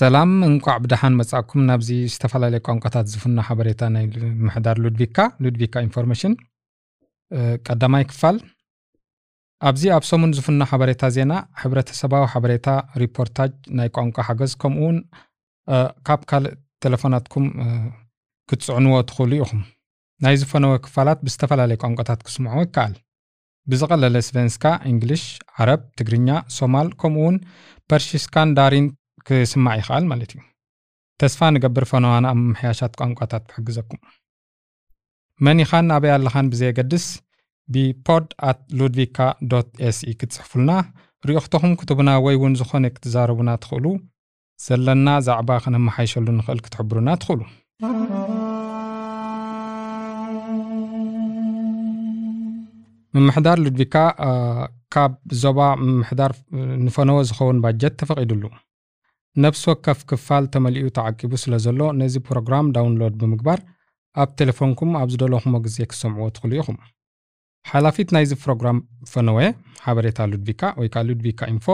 ሰላም እንቋዕ ብድሓን መጻእኩም። ናብዚ ዝተፈላለየ ቋንቋታት ዝፍኖ ሓበሬታ ናይ ምሕዳር ሉድቪካ ሉድቪካ ኢንፎርሜሽን። ቀዳማይ ክፋል። ኣብዚ ኣብ ሰሙን ዝፍኖ ሓበሬታ ዜና ሕብረተሰባዊ ሓበሬታ ሪፖርታጅ ናይ ቋንቋ ሓገዝ ከምኡ ካብ ካልእ ቴሌፎናትኩም ክትፅዕንዎ ትኽእሉ ኢኹም ናይ ዝፈነወ ክፋላት ብዝተፈላለየ ቋንቋታት ክስምዖ ይከኣል። ብዝቐለለ svenska English ዓረብ ትግርኛ ሶማል ከምኡ ውን persiska ን ዳሪን ክስማዕ ይኽኣል ማለት እዩ። ተስፋ ንገብር ፈነዋና ኣብ ምምሕያሻት ቋንቋታት ክሕግዘኩም መን ኢኻን ኣበይ ኣለኻን ብዘየገድስ ብ podd at ሉድቪካ ኤስኢ ክትፅሕፉልና ርኢኽቶኹም ክትቡና ወይ እውን ዝኾነ ክትዛረቡና ትኽእሉ። ዘለና ዛዕባ ክነመሓይሸሉ ንኽእል ክትሕብሩና ትኽእሉ ምምሕዳር ሉድቪካ ካብ ዞባ ምምሕዳር ንፈነወ ዝኸውን ባጀት ተፈቒዱሉ ነፍሲ ወከፍ ክፋል ተመሊኡ ተዓቂቡ ስለ ዘሎ ነዚ ፕሮግራም download ብምግባር ኣብ ቴሌፎንኩም ኣብ ዝደለኹሞ ግዜ ክሰምዕዎ ትኽእሉ ኢኹም ሓላፊት ናይዚ ፕሮግራም ፈነወ ሓበሬታ ሉድቪካ ወይ ከዓ ሉድቪካ ኢንፎ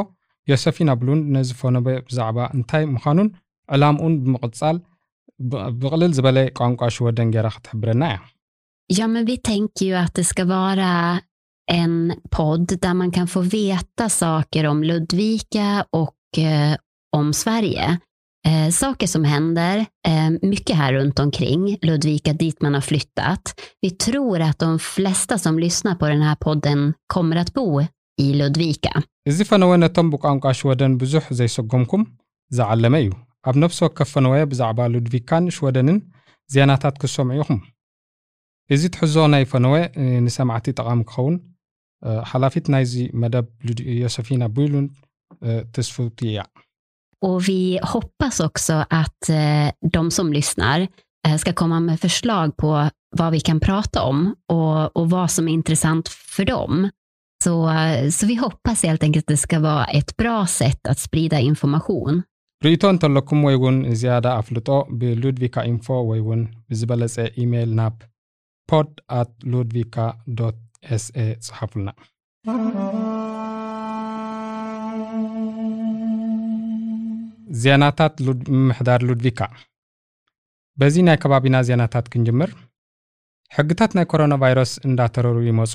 ዮሰፊና ብሉን ነዚ ፈነወ ብዛዕባ እንታይ ምዃኑን ዕላምኡን ብምቕጻል ብቕልል ዝበለ ቋንቋ ሽወደን ጌራ ክትሕብረና እያ Ja, men vi tänker ju att det ska vara en podd där man kan få veta saker om Ludvika och eh, om Sverige. Eh, saker som händer, eh, mycket här runt omkring Ludvika, dit man har flyttat. Vi tror att de flesta som lyssnar på den här podden kommer att bo i Ludvika. እዚ ፈነወ ነቶም ብቋንቋ ሽወደን ብዙሕ ዘይሰጎምኩም ዝዓለመ እዩ ኣብ ነፍሲ ወከፍ ፈነወ ብዛዕባ ሉድቪካን ሽወደንን ዜናታት ክሰምዑ ኢኹም እዚ ትሕዞ ናይ ፈነወ ንሰማዕቲ ጠቓሚ ክኸውን ሓላፊት ናይዚ መደብ ዮሰፊና ቡይሉን ተስፉቲ እያ Och vi hoppas också att eh, de som lyssnar eh, ska komma med förslag på vad vi kan prata om och, och vad som är intressant för dem. Så, eh, så vi hoppas helt enkelt att det ska vara ett bra sätt att sprida information. ርእቶ እንተለኩም ወይ እውን ዝያዳ ኣፍልጦ ብሉድቪካ ኢንፎ ወይ እውን ብዝበለፀ ኢሜይል ናብ podd at ሉድቪካ ኤስኤ ጽሓፉልና ዜናታት ምምሕዳር ሉድቪካ። በዚ ናይ ከባቢና ዜናታት ክንጅምር። ሕግታት ናይ ኮሮና ቫይረስ እንዳተረሩ ይመፁ።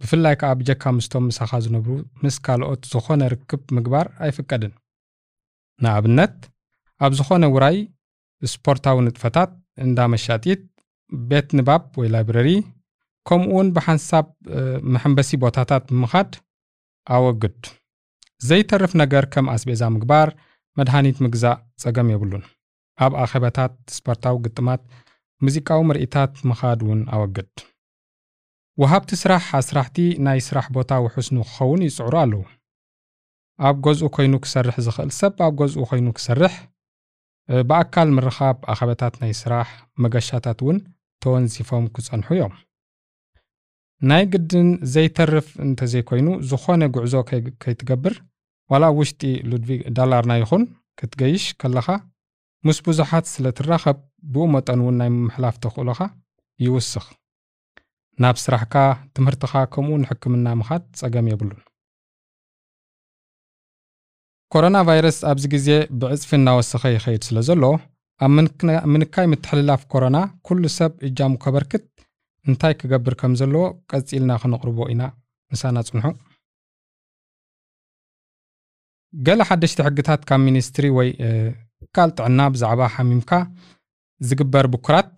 ብፍላይ ከዓ ብጀካ ምስቶም ምሳኻ ዝነብሩ ምስ ካልኦት ዝኾነ ርክብ ምግባር ኣይፍቀድን። ንኣብነት ኣብ ዝኾነ ውራይ ስፖርታዊ ንጥፈታት እንዳ መሻጢት ቤት ንባብ ወይ ላይብረሪ ከምኡ ውን ብሓንሳብ መሐንበሲ ቦታታት ብምኻድ ኣወግድ። ዘይተርፍ ነገር ከም ኣስቤዛ ምግባር መድሃኒት ምግዛእ ጸገም የብሉን። ኣብ ኣኼባታት ስፖርታዊ ግጥማት ሙዚቃዊ ምርኢታት ምኻድ እውን ኣወግድ። ወሃብቲ ስራሕ ኣስራሕቲ ናይ ስራሕ ቦታ ውሑስ ንክኸውን ይፅዕሩ ኣለዉ። ኣብ ገዝኡ ኮይኑ ክሰርሕ ዝኽእል ሰብ ኣብ ገዝኡ ኮይኑ ክሰርሕ ብኣካል ምርኻብ ኣኸበታት ናይ ስራሕ መገሻታት እውን ተወንዚፎም ክጸንሑ እዮም። ናይ ግድን ዘይተርፍ እንተዘይኮይኑ ዝኾነ ጉዕዞ ከይትገብር ዋላ ውሽጢ ሉድቪግ ዳላርና ይኹን ክትገይሽ ከለኻ ምስ ብዙሓት ስለ ትራኸብ ብኡ መጠን እውን ናይ ምምሕላፍ ተኽእሎኻ ይውስኽ። ናብ ስራሕካ ትምህርትኻ ከምኡ ንሕክምና ምኻድ ጸገም የብሉን። ኮሮና ቫይረስ ኣብዚ ግዜ ብዕፅፊ እናወሰኸ ይኸይድ ስለ ዘሎ ኣብ ምንካይ ምትሕልላፍ ኮሮና ኩሉ ሰብ እጃሙ ከበርክት እንታይ ክገብር ከም ዘለዎ ቀፂልና ክነቕርቦ ኢና። ምሳና ጽንሑ ገለ ሓደሽቲ ሕግታት ካብ ሚኒስትሪ ወይ ትካል ጥዕና ብዛዕባ ሓሚምካ ዝግበር ብኩራት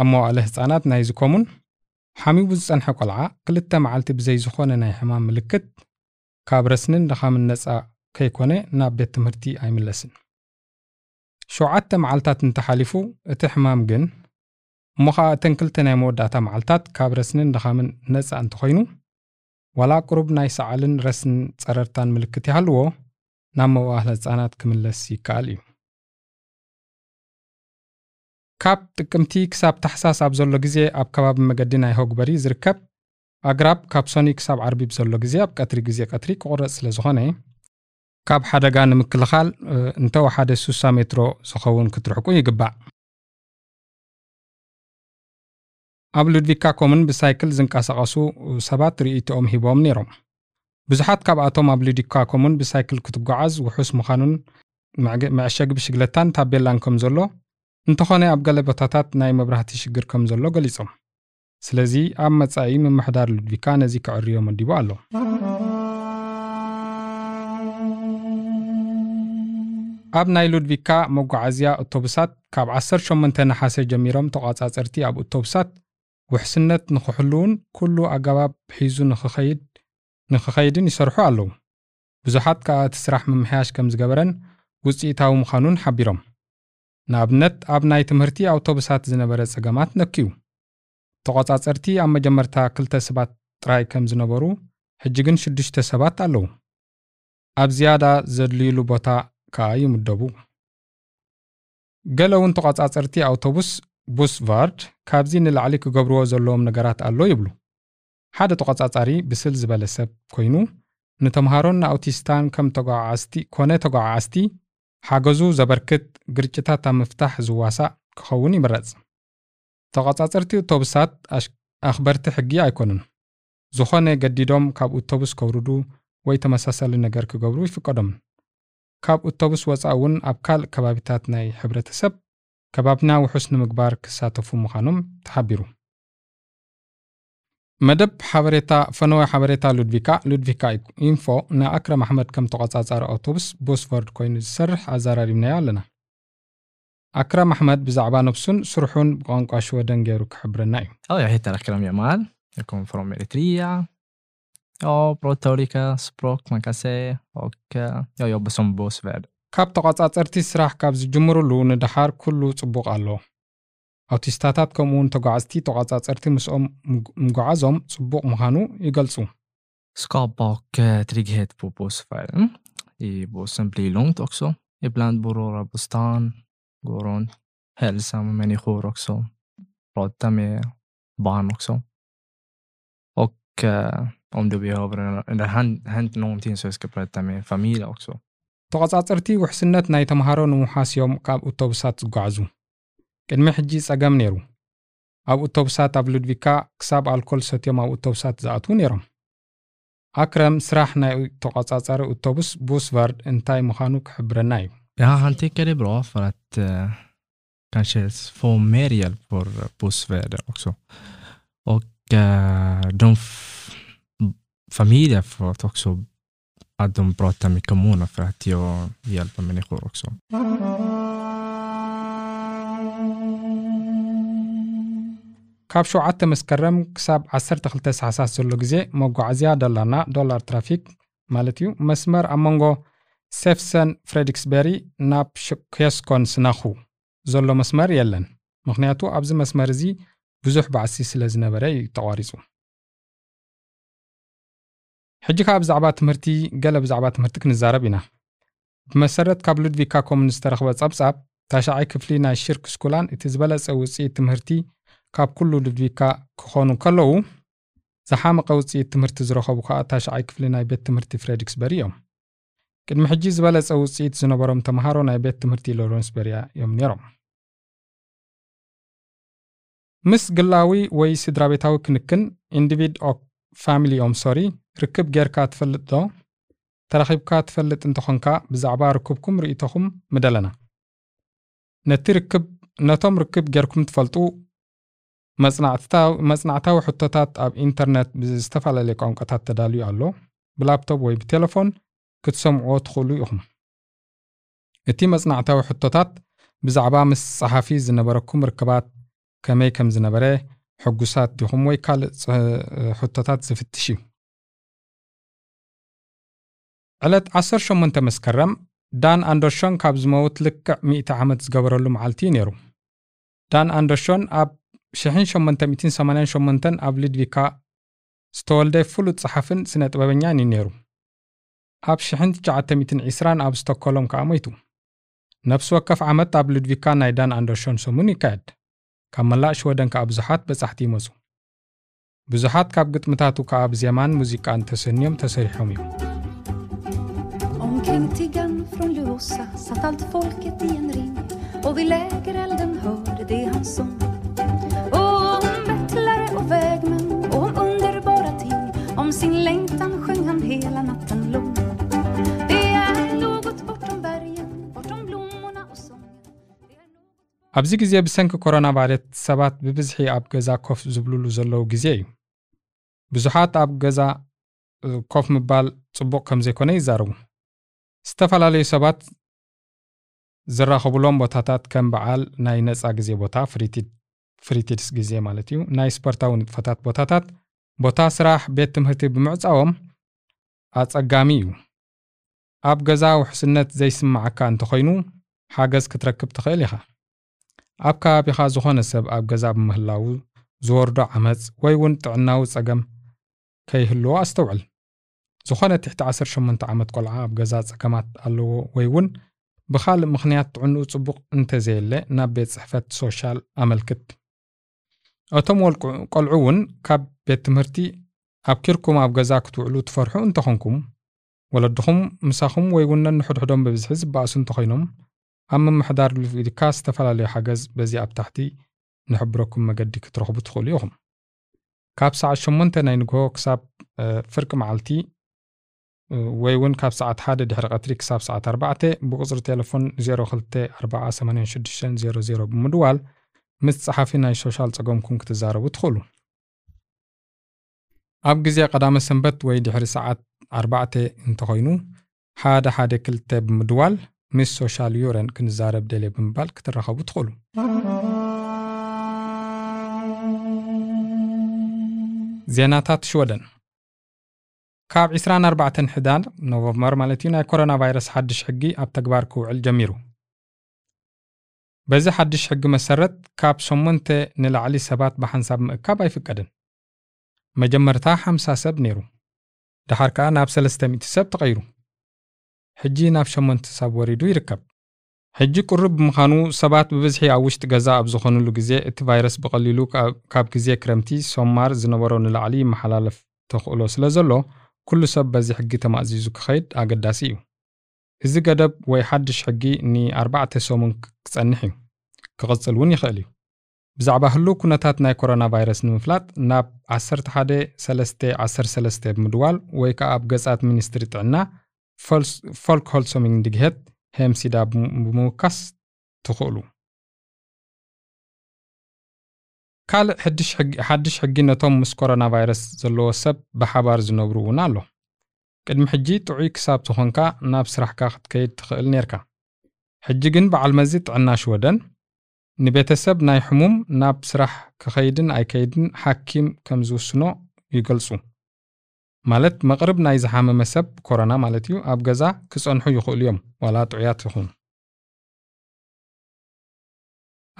ኣብ መዋእለ ህፃናት ናይ ዝኮሙን ሓሚሙ ዝፀንሐ ቆልዓ ክልተ መዓልቲ ብዘይ ዝኾነ ናይ ሕማም ምልክት ካብ ረስንን ድኻምን ነፃ ከይኮነ ናብ ቤት ትምህርቲ ኣይምለስን ሸውዓተ መዓልትታት እንተሓሊፉ እቲ ሕማም ግን እሞ ከዓ እተን ክልተ ናይ መወዳእታ መዓልትታት ካብ ረስንን ድኻምን ነፃ እንተኮይኑ ዋላ ቁሩብ ናይ ሰዓልን ረስን ፀረርታን ምልክት ይሃልዎ ናብ መዋእለ ህፃናት ክምለስ ይከኣል እዩ። ካብ ጥቅምቲ ክሳብ ታሕሳስ ኣብ ዘሎ ግዜ ኣብ ከባቢ መገዲ ናይ ሆግበሪ ዝርከብ ኣግራብ ካብ ሶኒ ክሳብ ዓርቢ ብዘሎ ግዜ ኣብ ቀትሪ ግዜ ቀትሪ ክቑረፅ ስለ ዝኾነ ካብ ሓደጋ ንምክልኻል እንተወሓደ 60 ሜትሮ ዝኸውን ክትርሕቁ ይግባእ። ኣብ ሉድቪካ ኮምን ብሳይክል ዝንቀሳቐሱ ሰባት ርእይቶኦም ሂቦም ነይሮም። ብዙሓት ካብኣቶም ኣብ ሉድቪካ ኮምን ብሳይክል ክትጓዓዝ ውሑስ ምዃኑን መዕሸጊ ብሽግለታን ታቤላን ከም ዘሎ እንተኾነ ኣብ ገለ ቦታታት ናይ መብራህቲ ሽግር ከም ዘሎ ገሊፆም ስለዚ ኣብ መጻኢ ምምሕዳር ሉድቪካ ነዚ ክዕርዮ መዲቡ ኣሎ ኣብ ናይ ሉድቪካ መጓዓዝያ ኣቶቡሳት ካብ 18 ነሓሰ ጀሚሮም ተቆጻጸርቲ ኣብ ኣቶቡሳት ውሕስነት ንክሕልውን ኩሉ ኣገባብ ሒዙ ንክኸይድ ንክኸይድን ይሰርሑ ኣለዉ። ብዙሓት ካብ እቲ ስራሕ ምምሕያሽ ከም ዝገበረን ውፅኢታዊ ምዃኑን ሓቢሮም። ንኣብነት ኣብ ናይ ትምህርቲ ኣውቶቡሳት ዝነበረ ጸገማት ነኪዩ። ተቆጻጸርቲ ኣብ መጀመርታ ክልተ ሰባት ጥራይ ከም ዝነበሩ ሕጂ ግን ሽዱሽተ ሰባት ኣለዉ። ኣብ ዝያዳ ዘድልይሉ ቦታ ከዓ ይምደቡ ገለ እውን ተቆጻጸርቲ ኣውቶቡስ bussvärd ካብዚ ንላዕሊ ክገብርዎ ዘለዎም ነገራት ኣሎ ይብሉ። ሓደ ተቆጻጻሪ ብስል ዝበለ ሰብ ኮይኑ ንተምሃሮን ንኣውቲስታን ከም ተጓዓዓዝቲ ኮነ ተጓዓዓዝቲ ሓገዙ ዘበርክት ግርጭታት ኣብ ምፍታሕ ዝዋሳእ ክኸውን ይምረጽ ተቆጻጸርቲ ኣውቶቡሳት ኣኽበርቲ ሕጊ ኣይኮኑን። ዝኾነ ገዲዶም ካብ ኣውቶቡስ ከውርዱ ወይ ተመሳሳሊ ነገር ክገብሩ ይፍቀዶምን ካብ ኣውቶቡስ ወፃኢ እውን ኣብ ካልእ ከባቢታት ናይ ሕብረተሰብ ከባቢና ውሑስ ንምግባር ክሳተፉ ምዃኖም ተሓቢሩ። መደብ ሓበሬታ ፈነወ ሓበሬታ ሉድቪካ ሉድቪካ ኢንፎ ንኣክረም ኣሕመድ ከም ተቆጻጻሪ ኣውቶቡስ bussvärd ኮይኑ ዝሰርሕ ኣዘራሪብናዮ ኣለና። ኣክረም ኣሕመድ ብዛዕባ ነብሱን ስርሑን ብቋንቋ ሽወደን ገይሩ ክሕብረና እዩ። kommer från Eritrea. Jag pratar olika språk man kan säga och eh, jag jobbar som bussvärd. ካብ ተቆጻጸርቲ ስራሕ ካብ ዝጅምርሉ ንድሓር ኩሉ ጽቡቕ ኣሎ ኣውቲስታታት ከምኡውን ተጓዓዝቲ ተቆጻጸርቲ ምስኦም ምጓዓዞም ጽቡቕ ምዃኑ ይገልጹ Skapa och eh, trygghet på bussfärden. I bussen blir långt också. Ibland bor några på stan, går runt, hälsar med människor också. Pratar med barn också. Och eh, om du behöver, eller hänt, hänt någonting så jag ska prata med familj också. ተቆጻጸርቲ ውሕስነት ናይ ተምሃሮ ንምውሓስ እዮም ካብ ኣውቶቡሳት ዝጓዓዙ ቅድሚ ሕጂ ጸገም ነይሩ ኣብ ኣውቶቡሳት ኣብ ሉድቪካ ክሳብ ኣልኮል ሰትዮም ኣብ ኣውቶቡሳት ዝኣትዉ ነይሮም ኣክረም ስራሕ ናይ ተቆጻጻሪ ኣውቶቡስ ቡስቫርድ እንታይ ምዃኑ ክሕብረና እዩ Ja, han tycker det är bra för att eh, kanske få mer hjälp för bussväder också. Och eh, de f- familjer får att också att de pratar med kommunen för att jag hjälper människor också. ካብ 7 መስከረም ክሳብ 12 ሰዓሳት ዘሎ ግዜ መጓዓዝያ ደላና ዶላር ትራፊክ ማለት እዩ መስመር ኣብ መንጎ ሴፍሰን ፍሬዲክስበሪ ናብ ኬስኮን ስናኹ ዘሎ መስመር የለን ምክንያቱ ኣብዚ መስመር እዚ ብዙሕ ባዕሲ ስለ ዝነበረ እዩ ተቋሪፁ ሕጂ ከዓ ብዛዕባ ትምህርቲ ገለ ብዛዕባ ትምህርቲ ክንዛረብ ኢና። ብመሰረት ካብ ሉድቪካ kommun ዝተረኽበ ጸብጻብ ታሻዓይ ክፍሊ ናይ Kyrkskolan እቲ ዝበለጸ ውፅኢት ትምህርቲ ካብ ኩሉ ሉድቪካ ክኾኑ ከለዉ ዝሓመቐ ውፅኢት ትምህርቲ ዝረኸቡ ከዓ ታሻዓይ ክፍሊ ናይ ቤት ትምህርቲ ፍሬዲክስበሪ እዮም። ቅድሚ ሕጂ ዝበለጸ ውፅኢት ዝነበሮም ተምሃሮ ናይ ቤት ትምህርቲ ሎረንስበርያ እዮም ነይሮም። ምስ ግላዊ ወይ ስድራ ቤታዊ ክንክን individ och familjeomsorg ርክብ ጌርካ ትፈልጥ ዶ? ተረኺብካ ትፈልጥ እንተኾንካ ብዛዕባ ርክብኩም ርእቶኹም ምደለና። ነቲ ርክብ ነቶም ርክብ ጌርኩም ትፈልጡ መጽናዕታዊ ሕቶታት ኣብ ኢንተርነት ብዝተፈላለየ ቋንቋታት ተዳልዩ ኣሎ። ብላፕቶፕ ወይ ብቴሌፎን ክትሰምዕዎ ትኽእሉ ኢኹም። እቲ መጽናዕታዊ ሕቶታት ብዛዕባ ምስ ጸሓፊ ዝነበረኩም ርክባት ከመይ ከም ዝነበረ ሕጉሳት ዲኹም ወይ ካልእ ሕቶታት ዝፍትሽ እዩ ዕለት 18 መስከረም ዳን ኣንደርሾን ካብ ዝመውት ልክዕ 100 ዓመት ዝገበረሉ መዓልቲ እዩ ነይሩ። ዳን ኣንደርሾን ኣብ 1888 ኣብ ሊድቪካ ዝተወልደ ፍሉጥ ጸሓፍን ስነ ጥበበኛን እዩ ነይሩ። ኣብ 1920 ኣብ ስቶክሆሎም ከዓ ሞይቱ። ነፍሲ ወከፍ ዓመት ኣብ ሉድቪካ ናይ ዳን ኣንደርሾን ሰሙን ይካየድ። ካብ መላእ ሽወደን ከዓ ብዙሓት በጻሕቲ ይመፁ። ብዙሓት ካብ ግጥምታቱ ከዓ ብዜማን ሙዚቃን ተሰንዮም ተሰሪሖም እዮም Kring tiggan från Luossa satt allt folket i en ring. Och vid lägerelden hörde de hans sång. Och om bettlare och vägmän och om underbara ting. Om sin längtan sjöng han hela natten lång. Det är något bortom bergen, bortom blommorna och sången. ኣብዚ ግዜ ብሰንኪ ኮሮና ቫይረስ ሰባት ብብዝሒ ኣብ ገዛ ኮፍ ዝብልሉ ብዙሓት ኣብ ገዛ ኮፍ ምባል ጽቡቕ ከም ዘይኮነ ይዛረቡ ዝተፈላለዩ ሰባት ዝራኸብሎም ቦታታት ከም በዓል ናይ ነፃ ግዜ ቦታ ፍሪቲድስ ግዜ ማለት እዩ። ናይ ስፖርታዊ ንጥፈታት ቦታታት ቦታ ስራሕ ቤት ትምህርቲ ብምዕፃዎም ኣጸጋሚ እዩ። ኣብ ገዛ ውሕስነት ዘይስማዓካ እንተኮይኑ ሓገዝ ክትረክብ ትኽእል ኢኻ። ኣብ ከባቢኻ ዝኾነ ሰብ ኣብ ገዛ ብምህላው ዝወርዶ ዓመፅ ወይ እውን ጥዕናዊ ጸገም ከይህልዎ ኣስተውዕል ዝኾነ ትሕቲ 18 ዓመት ቆልዓ ኣብ ገዛ ጸገማት ኣለዎ ወይ እውን ብኻልእ ምኽንያት ጥዕንኡ ጽቡቕ እንተዘየለ ናብ ቤት ጽሕፈት ሶሻል ኣመልክት። እቶም ወልቁ- ቆልዑ እውን ካብ ቤት ትምህርቲ ኣብ ኪርኩም ኣብ ገዛ ክትውዕሉ ትፈርሑ እንተኾንኩም? ወለድኹም ምሳኹም ወይ እውን ነንሕድሕዶም ብብዝሒ ዝበኣሱ እንተኾይኖም ኣብ ምምሕዳር ኢልካ ዝተፈላለዩ ሓገዝ በዚ ኣብ ታሕቲ ንሕብረኩም መገዲ ክትረኽቡ ትኽእሉ ኢኹም? ካብ ሰዓት 8 ናይ ንግሆ ክሳብ እ፣ ፍርቂ መዓልቲ እ፣ ወይ እውን ካብ ሰዓት 1 ድሕሪ ቀትሪ ክሳብ ሰዓት 4 ብቁፅሪ ቴሌፎን 02486600 ብምድዋል ምስ ጸሓፊ ናይ ሶሻል ጸገምኩም ክትዛረቡ ትኽእሉ። ኣብ ግዜ ቀዳመ ሰንበት ወይ ድሕሪ ሰዓት 4 እንተኾይኑ ሓደ ሓደ ክልተ ብምድዋል ምስ socialjouren ክንዛረብ ደልየ ብምባል ክትራኸቡ ትኽእሉ። ዜናታት ሽወደን ካብ 24 ሕዳር ኖቨምበር ማለት እዩ ናይ ኮሮና ቫይረስ ሓድሽ ሕጊ ኣብ ተግባር ክውዕል ጀሚሩ። በዚ ሓድሽ ሕጊ መሰረት ካብ 8 ንላዕሊ ሰባት ብሓንሳብ ምእካብ ኣይፍቀድን። መጀመርታ 50 ሰብ ነይሩ ድሓር ከዓ ናብ 300 ሰብ ተቐይሩ ሕጂ ናብ 8 ሰብ ወሪዱ ይርከብ። ሕጂ ቁርብ ብምዃኑ ሰባት ብብዝሒ ኣብ ውሽጢ ገዛ ኣብ ዝኾኑሉ ግዜ እቲ ቫይረስ ብቐሊሉ ካብ- ካብ ግዜ ክረምቲ ሶማር ዝነበሮ ንላዕሊ ይመሓላለፍ ተኽእሎ ስለ ዘሎ ኩሉ ሰብ በዚ ሕጊ ተማእዚዙ ክኸይድ ኣገዳሲ እዩ። እዚ ገደብ ወይ ሓድሽ ሕጊ ን4 ሰሙን ክጸንሕ እዩ ክቕጽል እውን ይኽእል እዩ። ብዛዕባ ህሉው ኩነታት ናይ ኮሮና ቫይረስ ንምፍላጥ ናብ 1313 ብምድዋል ወይ ከዓ ኣብ ገጻት ሚኒስትሪ ጥዕና Folkhälsomyndighet hemsida ብም- ብምውካስ ትኽእሉ ካልእ ሓድሽ ሕጊ ነቶም ምስ ኮሮና ቫይረስ ዘለዎ ሰብ ብሓባር ዝነብሩ እውን ኣሎ። ቅድሚ ሕጂ ጥዑይ ክሳብ ዝኾንካ ናብ ስራሕካ ክትከይድ ትኽእል ነርካ ሕጂ ግን በዓል መዚ ጥዕና ሽወደን ንቤተሰብ ናይ ሕሙም ናብ ስራሕ ክኸይድን ኣይከይድን ሓኪም ከም ዝውስኖ ይገልጹ። ማለት መቕርብ ናይ ዝሓመመ ሰብ ኮሮና ማለት እዩ ኣብ ገዛ ክጸንሑ ይኽእሉ እዮም። ዋላ ጥዑያት ይኹኑ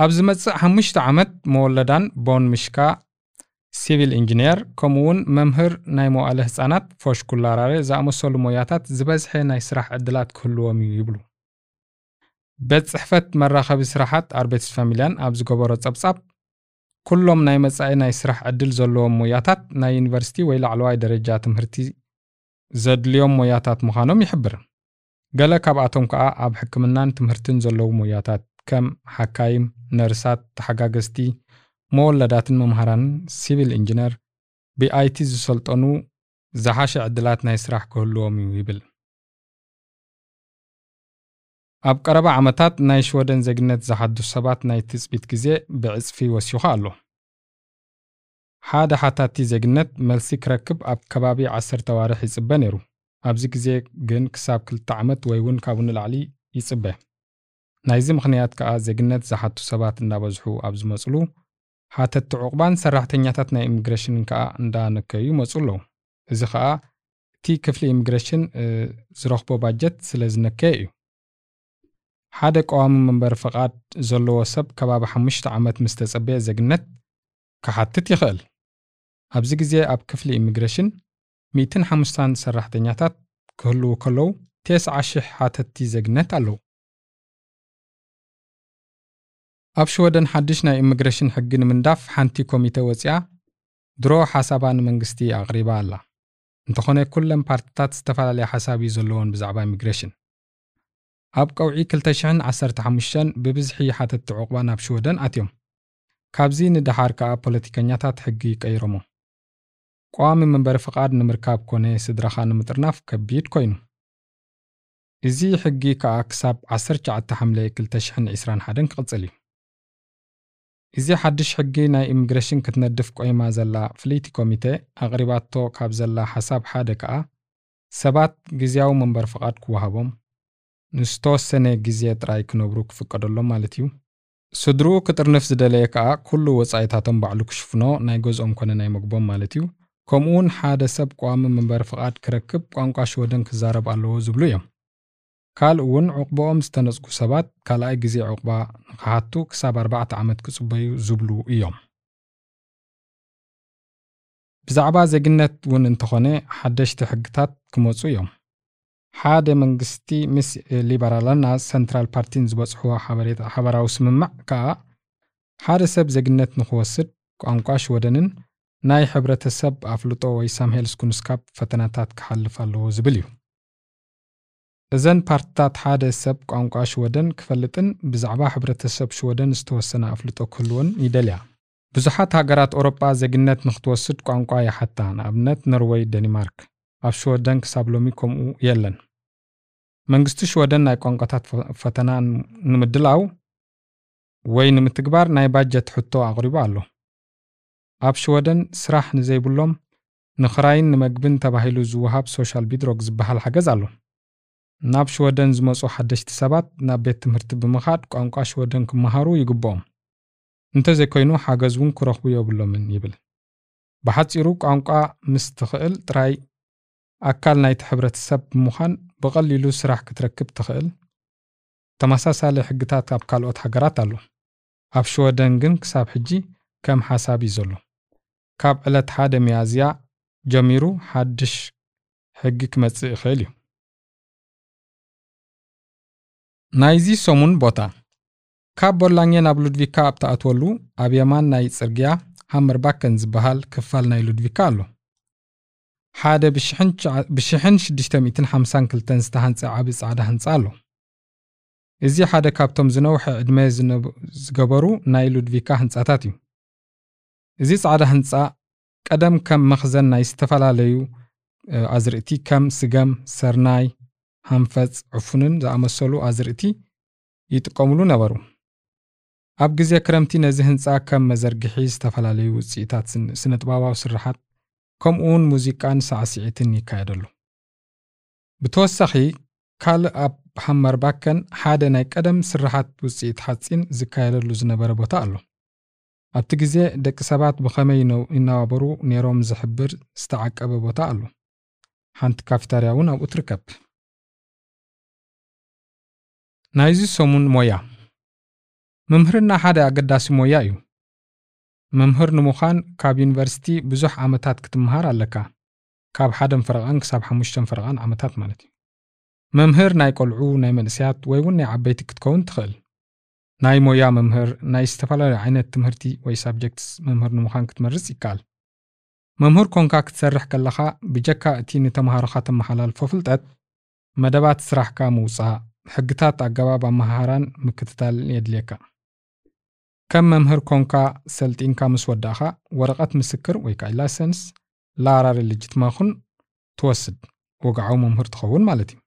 ኣብ ዝመጽእ ሓሙሽተ ዓመት መወለዳን ቦን ምሽካ ሲቪል ኢንጂነር ከምኡውን መምህር ናይ መዋእለ ህፃናት förskollärare ዝኣመሰሉ ሞያታት ዝበዝሐ ናይ ስራሕ ዕድላት ክህልዎም እዩ ይብሉ። ቤት ጽሕፈት መራኸቢ ስራሓት Arbetsförmedlingen ኣብ ዝገበሮ ጸብጻብ ኩሎም ናይ መጻኢ ናይ ስራሕ ዕድል ዘለዎም ሞያታት ናይ ዩኒቨርሲቲ ወይ ላዕለዋይ ደረጃ ትምህርቲ ዘድልዮም ሞያታት ምዃኖም ይሕብር። ገለ ካብኣቶም ከዓ ኣብ ሕክምናን ትምህርትን ዘለዉ ሞያታት ከም ሓካይም ነርሳት ተሓጋገዝቲ መወለዳትን መምሃራንን ሲቪል ኢንጂነር ብኣይቲ ዝሰልጠኑ ዝሓሸ ዕድላት ናይ ስራሕ ክህልዎም እዩ ይብል። ኣብ ቀረባ ዓመታት ናይ ሽወደን ዜግነት ዝሓድሱ ሰባት ናይ ትፅቢት ግዜ ብዕፅፊ ወሲኹ ኣሎ። ሓደ ሓታቲ ዜግነት መልሲ ክረክብ ኣብ ከባቢ 10 ተዋርሕ ይጽበ ነይሩ። ኣብዚ ግዜ ግን ክሳብ 2 ዓመት ወይ እውን ካብኡ ንላዕሊ ይጽበ ናይዚ ምኽንያት ከዓ ዜግነት ዝሓቱ ሰባት እንዳበዝሑ ኣብ ዝመፅሉ ሓተቲ ዕቑባን ሰራሕተኛታት ናይ ኢሚግሬሽንን ከዓ እንዳነከዩ ይመፁ ኣለዉ። እዚ ከዓ እቲ ክፍሊ ኢሚግሬሽን ዝረኽቦ ባጀት ስለ ዝነከየ እዩ። ሓደ ቀዋሚ መንበሪ ፈቓድ ዘለዎ ሰብ ከባቢ ሓሙሽተ ዓመት ምስ ተጸበየ ዜግነት ክሓትት ይኽእል። ኣብዚ ግዜ ኣብ ክፍሊ ኢሚግሬሽን 105 ሰራሕተኛታት ክህልዉ ከለዉ 9000 ሓተቲ ዜግነት ኣለዉ ኣብ ሽወደን ሓድሽ ናይ ኢሚግሬሽን ሕጊ ንምንዳፍ ሓንቲ ኮሚተ ወፂኣ ድሮ ሓሳባ ንመንግስቲ ኣቕሪባ ኣላ። እንተኾነ ኩለን ፓርትታት ዝተፈላለየ ሓሳብ እዩ ዘለዎን ብዛዕባ ኢሚግሬሽን። ኣብ ቀውዒ 2015 ብብዝሒ ሓተቲ ዕቑባ ናብ ሽወደን ኣትዮም። ካብዚ ንድሓር ከዓ ፖለቲከኛታት ሕጊ ይቀይሮሞ። ቋሚ መንበሪ ፍቓድ ንምርካብ ኮነ ስድራኻ ንምጥርናፍ ከቢድ ኮይኑ። እዚ ሕጊ ከዓ ክሳብ 19 ሓምለ 2021 ክቕፅል እዩ እዚ ሓድሽ ሕጊ ናይ ኢሚግሬሽን ክትነድፍ ቆይማ ዘላ ፍለይቲ ኮሚቴ ኣቕሪባቶ ካብ ዘላ ሓሳብ ሓደ ከዓ ሰባት ግዜያዊ መንበሪ ፍቓድ ክወሃቦም ንዝተወሰነ ግዜ ጥራይ ክነብሩ ክፍቀደሎም ማለት እዩ። ስድርኡ ክጥርንፍ ዝደለየ ከዓ ኩሉ ወፃኢታቶም ባዕሉ ክሽፍኖ ናይ ገዝኦም ኮነ ናይ ምግቦም ማለት እዩ። ከምኡ ውን ሓደ ሰብ ቋሚ መንበሪ ፍቓድ ክረክብ ቋንቋ ሽወደን ክዛረብ ኣለዎ ዝብሉ እዮም ካልእ እውን ዕቑቦኦም ዝተነፅጉ ሰባት ካልኣይ ግዜ ዕቑባ ንክሓቱ ክሳብ 4 ዓመት ክፅበዩ ዝብሉ እዮም። ብዛዕባ ዜግነት እውን እንተኾነ ሓደሽቲ ሕግታት ክመፁ እዮም። ሓደ መንግስቲ ምስ ሊበራልና ሰንትራል ፓርቲን ዝበፅሕዎ ሓበራዊ ስምምዕ ከዓ ሓደ ሰብ ዜግነት ንክወስድ ቋንቋ ሽወደንን ናይ ሕብረተሰብ ኣፍልጦ ወይ samhällskunskap ፈተናታት ክሓልፍ ኣለዎ ዝብል እዩ እዘን ፓርትታት ሓደ ሰብ ቋንቋ ሽወደን ክፈልጥን ብዛዕባ ሕብረተሰብ ሽወደን ዝተወሰነ ኣፍልጦ ክህልዎን ይደልያ ብዙሓት ሃገራት ኣውሮጳ ዜግነት ንክትወስድ ቋንቋ ይሓታ። ንኣብነት ኖርዌይ ደኒማርክ ኣብ ሽወደን ክሳብ ሎሚ ከምኡ የለን። መንግስቲ ሽወደን ናይ ቋንቋታት ፈተና ንምድላው ወይ ንምትግባር ናይ ባጀት ሕቶ ኣቕሪቡ ኣሎ ኣብ ሽወደን ስራሕ ንዘይብሎም ንኽራይን ንመግብን ተባሂሉ ዝውሃብ socialbidrag ዝበሃል ሓገዝ ኣሎ ናብ ሽወደን ዝመፁ ሓደሽቲ ሰባት ናብ ቤት ትምህርቲ ብምኻድ ቋንቋ ሽወደን ክመሃሩ ይግብኦም። እንተዘይኮይኑ ሓገዝ እውን ክረኽቡ የብሎምን ይብል። ብሓፂሩ ቋንቋ ምስ ትኽእል ጥራይ ኣካል ናይቲ ሕብረተሰብ ብምዃን ብቐሊሉ ስራሕ ክትረክብ ትኽእል። ተመሳሳሊ ሕግታት ኣብ ካልኦት ሃገራት ኣሎ። ኣብ ሽወደን ግን ክሳብ ሕጂ ከም ሓሳብ እዩ ዘሎ ካብ ዕለት ሓደ መያዝያ ጀሚሩ ሓድሽ ሕጊ ክመጽእ ይኽእል እዩ ናይዚ ሰሙን ቦታ። ካብ ቦላኘ ናብ ሉድቪካ ኣብ ተኣትወሉ ኣብ የማን ናይ ጽርግያ ሃመርባከን ዝበሃል ክፋል ናይ ሉድቪካ ኣሎ። ሓደ ብ1652 ዝተሃንፀ ዓብ ጻዕዳ ህንፃ ኣሎ። እዚ ሓደ ካብቶም ዝነውሐ ዕድመ ዝገበሩ ናይ ሉድቪካ ህንፃታት እዩ። እዚ ጻዕዳ ህንፃ ቀደም ከም መኽዘን ናይ ዝተፈላለዩ ኣዝርእቲ ከም ስገም ሰርናይ ሃንፈፅ ዕፉንን ዝኣመሰሉ ኣዝርእቲ ይጥቀምሉ ነበሩ። ኣብ ግዜ ክረምቲ ነዚ ህንፃ ከም መዘርግሒ ዝተፈላለዩ ውፅኢታት ስነ ጥበባዊ ስራሓት ከምኡውን ሙዚቃን ሳዕስዒትን ይካየደሉ። ብተወሳኺ ካልእ ኣብ ሃመርባከን ሓደ ናይ ቀደም ስራሓት ውፅኢት ሓፂን ዝካየደሉ ዝነበረ ቦታ ኣሎ። ኣብቲ ግዜ ደቂ ሰባት ብኸመይ ይነባበሩ ነይሮም ዝሕብር ዝተዓቀበ ቦታ ኣሎ? ሓንቲ ካፊታርያ እውን ኣብኡ ትርከብ ናይዚ ሰሙን ሞያ። መምህርና ሓደ ኣገዳሲ ሞያ እዩ። መምህር ንምዃን ካብ ዩኒቨርሲቲ ብዙሕ ዓመታት ክትምሃር ኣለካ። ካብ ሓደን ፈረቓን ክሳብ ሓሙሽተን ፈረቓን ዓመታት ማለት እዩ። መምህር ናይ ቆልዑ ናይ መንእስያት ወይ እውን ናይ ዓበይቲ ክትከውን ትኽእል። ናይ ሞያ መምህር ናይ ዝተፈላለዩ ዓይነት ትምህርቲ ወይ ሳብጀክትስ መምህር ንምዃን ክትመርፅ ይከኣል። መምህር ኮንካ ክትሰርሕ ከለኻ ብጀካ እቲ ንተምሃሮኻ ተመሓላልፎ ፍልጠት መደባት ስራሕካ ምውፃእ ሕግታት ኣገባብ ኣመሃራን ምክትታልን የድልየካ ከም መምህር ኮንካ ሰልጢንካ ምስ ወዳእኻ ወረቐት ምስክር ወይ ከዓ license lärarlegitimation ትወስድ ወግዓዊ መምህር ትኸውን ማለት እዩ።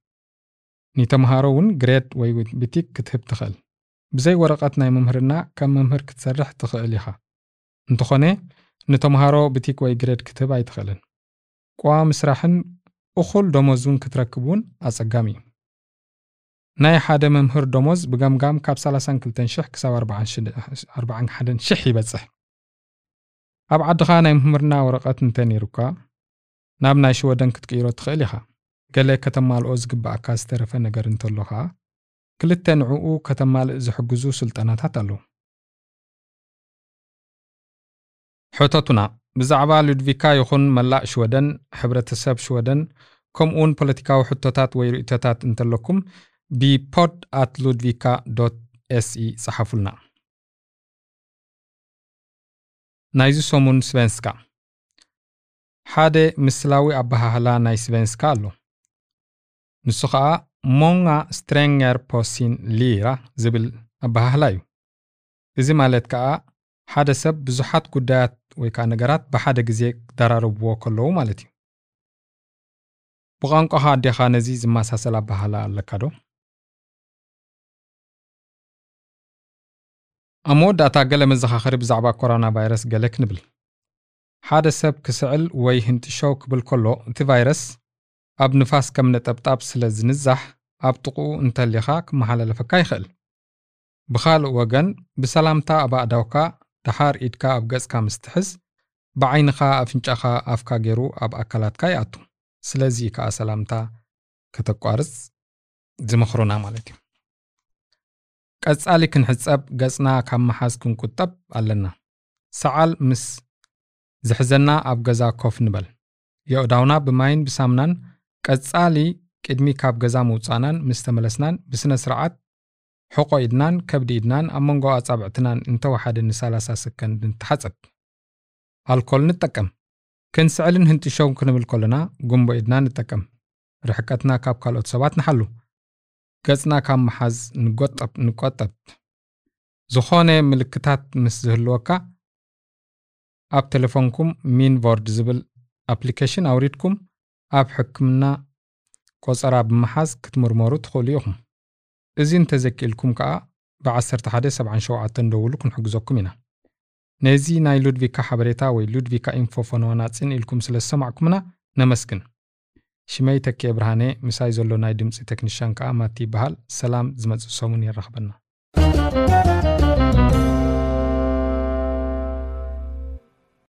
ንተምሃሮ እውን grade ወይ betyg ክትህብ ትኽእል። ብዘይ ወረቐት ናይ መምህርና ከም መምህር ክትሰርሕ ትኽእል ኢኻ። እንተኾነ ንተምሃሮ betyg ወይ grade ክትህብ ኣይትኽእልን። ቋሚ ስራሕን እኹል እውን ክትረክብ እውን ኣጸጋሚ እዩ ናይ ሓደ መምህር ደሞዝ ብገምጋም ካብ 32,000 ክሳብ 41,000 ይበጽሕ። ኣብ ዓድኻ ናይ ምምህርና ወረቐት እንተ ነይሩካ? ናብ ናይ ሽወደን ክትቅይሮ ትኽእል ኢኻ? ገለ ከተማልኦ ዝግባአካ ዝተረፈ ነገር እንተሎ ከዓ ክልተ ንዕኡ ከተማልእ ዝሕግዙ ስልጠናታት ኣለዉ። ሕቶቱና ብዛዕባ ሉድቪካ ይኹን መላእ ሽወደን ሕብረተሰብ ሽወደን ከምኡውን ፖለቲካዊ ሕቶታት ወይ ርእቶታት እንተለኩም ብ podd at ludvika SE ፀሓፉልና ናይዚ ሰሙን svenska ሓደ ምስላዊ ኣበሃህላ ናይ svenska ኣሎ። ንሱ ከዓ många strängar på sin lyra ዝብል ኣበሃህላ እዩ። እዚ ማለት ከዓ ሓደ ሰብ ብዙሓት ጉዳያት ወይ ከዓ ነገራት ብሓደ ግዜ ክደራረብዎ ከለዉ ማለት እዩ። ብቋንቋኻ ኣዴኻ ነዚ ዝመሳሰል ኣባህላ ኣለካ ዶ ኣብ መወዳእታ ገለ መዘኻኸሪ ብዛዕባ ኮሮና ቫይረስ ገለ ክንብል። ሓደ ሰብ ክስዕል ወይ ህንጥሾው ክብል ከሎ እቲ ቫይረስ ኣብ ንፋስ ከም ነጠብጣብ ስለ ዝንዛሕ ኣብ ጥቕኡ እንተሊኻ ክመሓላለፈካ ይኽእል። ብኻልእ ወገን ብሰላምታ ኣብ ኣእዳውካ ድሓር ኢድካ ኣብ ገጽካ ምስ ትሕዝ ብዓይንኻ ኣፍንጫኻ ኣፍካ ገይሩ ኣብ ኣካላትካ ይኣቱ። ስለዚ ከዓ ሰላምታ ከተቋርጽ ዝምኽሩና ማለት እዩ ቀጻሊ ክንሕጸብ ገጽና ካብ መሓዝ ክንቁጠብ ኣለና። ሰዓል ምስ ዝሕዘና ኣብ ገዛ ኮፍ ንበል። የእዳውና ብማይን ብሳምናን ቀጻሊ ቅድሚ ካብ ገዛ ምውፃእናን ምስ ተመለስናን ብስነ ስርዓት ሕቆ ኢድናን ከብዲ ኢድናን ኣብ መንጎ ኣጻብዕትናን እንተወሓደ ን30 ሰከንድ ንተሓፀብ ኣልኮል ንጠቀም። ክንስዕልን ህንጥሸው ክንብል ከለና ጉንቦ ኢድና ንጠቀም። ርሕቀትና ካብ ካልኦት ሰባት ንሓሉ ገጽና ካብ መሓዝ ንቆጠብ ዝኾነ ምልክታት ምስ ዝህልወካ ኣብ ቴሌፎንኩም Min vård ዝብል application ኣውሪድኩም ኣብ ሕክምና ቆፀራ ብምሓዝ ክትምርመሩ ትኽእሉ ኢኹም። እዚ እንተዘኪኢልኩም ከዓ ብ1177 ደውሉ ክንሕግዘኩም ኢና። ነዚ ናይ ሉድቪካ ሓበሬታ ወይ ሉድቪካ info ፈነወናፅን ኢልኩም ስለ ዝሰማዕኩምና ነመስግን ሽመይ ተኪየ ብርሃነ ምሳይ ዘሎ ናይ ድምፂ ቴክኒሽያን ከዓ ማቲ ይበሃል። ሰላም ዝመፅእ ሰሙን የራኽበና